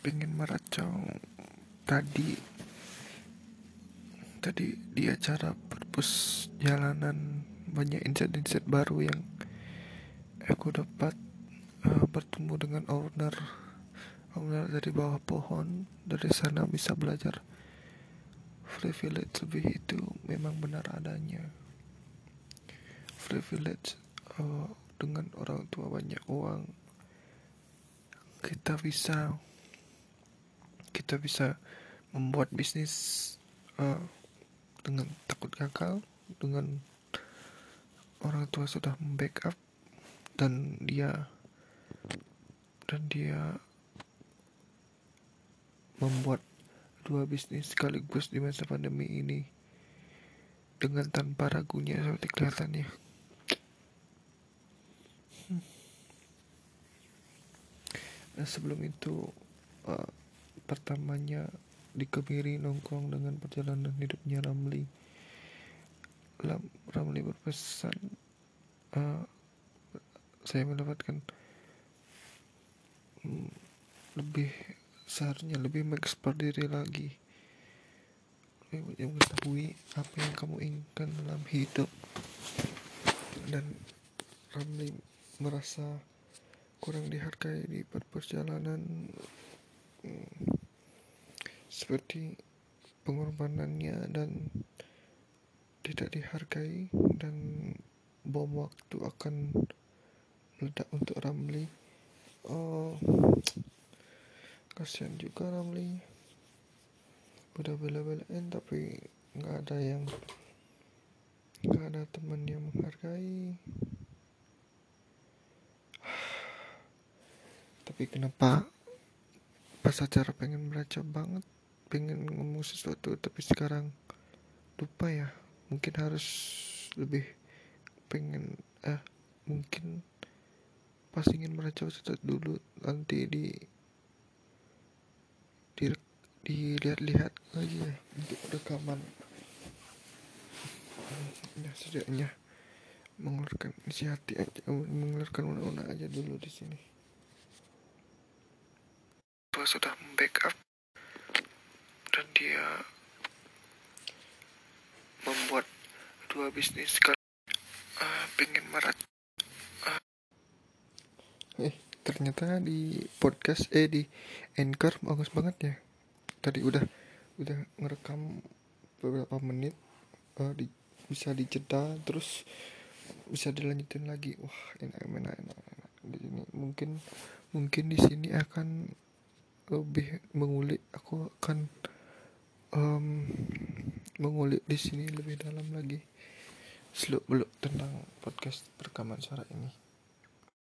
pengen meracau. Tadi tadi di acara perpus jalanan banyak insight-insight baru yang aku dapat uh, bertemu dengan owner owner dari bawah pohon dari sana bisa belajar privilege lebih itu memang benar adanya. Privilege uh, dengan orang tua banyak uang kita bisa kita bisa membuat bisnis uh, dengan takut gagal dengan orang tua sudah membackup dan dia dan dia membuat dua bisnis sekaligus di masa pandemi ini dengan tanpa ragunya seperti kelihatannya. Nah sebelum itu uh, pertamanya dikebiri nongkrong dengan perjalanan hidupnya Ramli. Ramli berpesan uh, saya mendapatkan hmm, lebih seharusnya lebih mengeksplor diri lagi lebih mengetahui apa yang kamu inginkan dalam hidup dan Ramli merasa kurang dihargai di perjalanan hmm, seperti pengorbanannya dan tidak dihargai dan bom waktu akan meledak untuk Ramli. Oh kasihan juga Ramli. Udah bela-belain tapi nggak ada yang nggak ada teman yang menghargai. Tapi kenapa pas acara pengen belajar banget pengen ngomong sesuatu tapi sekarang lupa ya. Mungkin harus lebih pengen eh mungkin pas ingin belajar sesuatu dulu nanti di di dilihat-lihat lagi ya untuk rekaman. Ya setidaknya mengeluarkan isi hati aja mengeluarkan undang-undang aja dulu di sini bahwa sudah membackup dan dia membuat dua bisnis sekali uh, pengen merat uh. eh ternyata di podcast eh di anchor bagus banget ya tadi udah udah ngerekam beberapa menit uh, di, bisa dijeda terus bisa dilanjutin lagi wah enak enak enak, enak. di sini mungkin mungkin di sini akan lebih mengulik aku akan um, mengulik di sini lebih dalam lagi. Seluk beluk tentang podcast perekaman suara ini.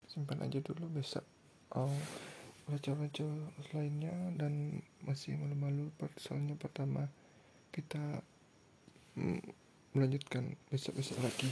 Simpan aja dulu besok. Oh, baca-baca lainnya dan masih malu-malu soalnya pertama kita mm, melanjutkan besok-besok lagi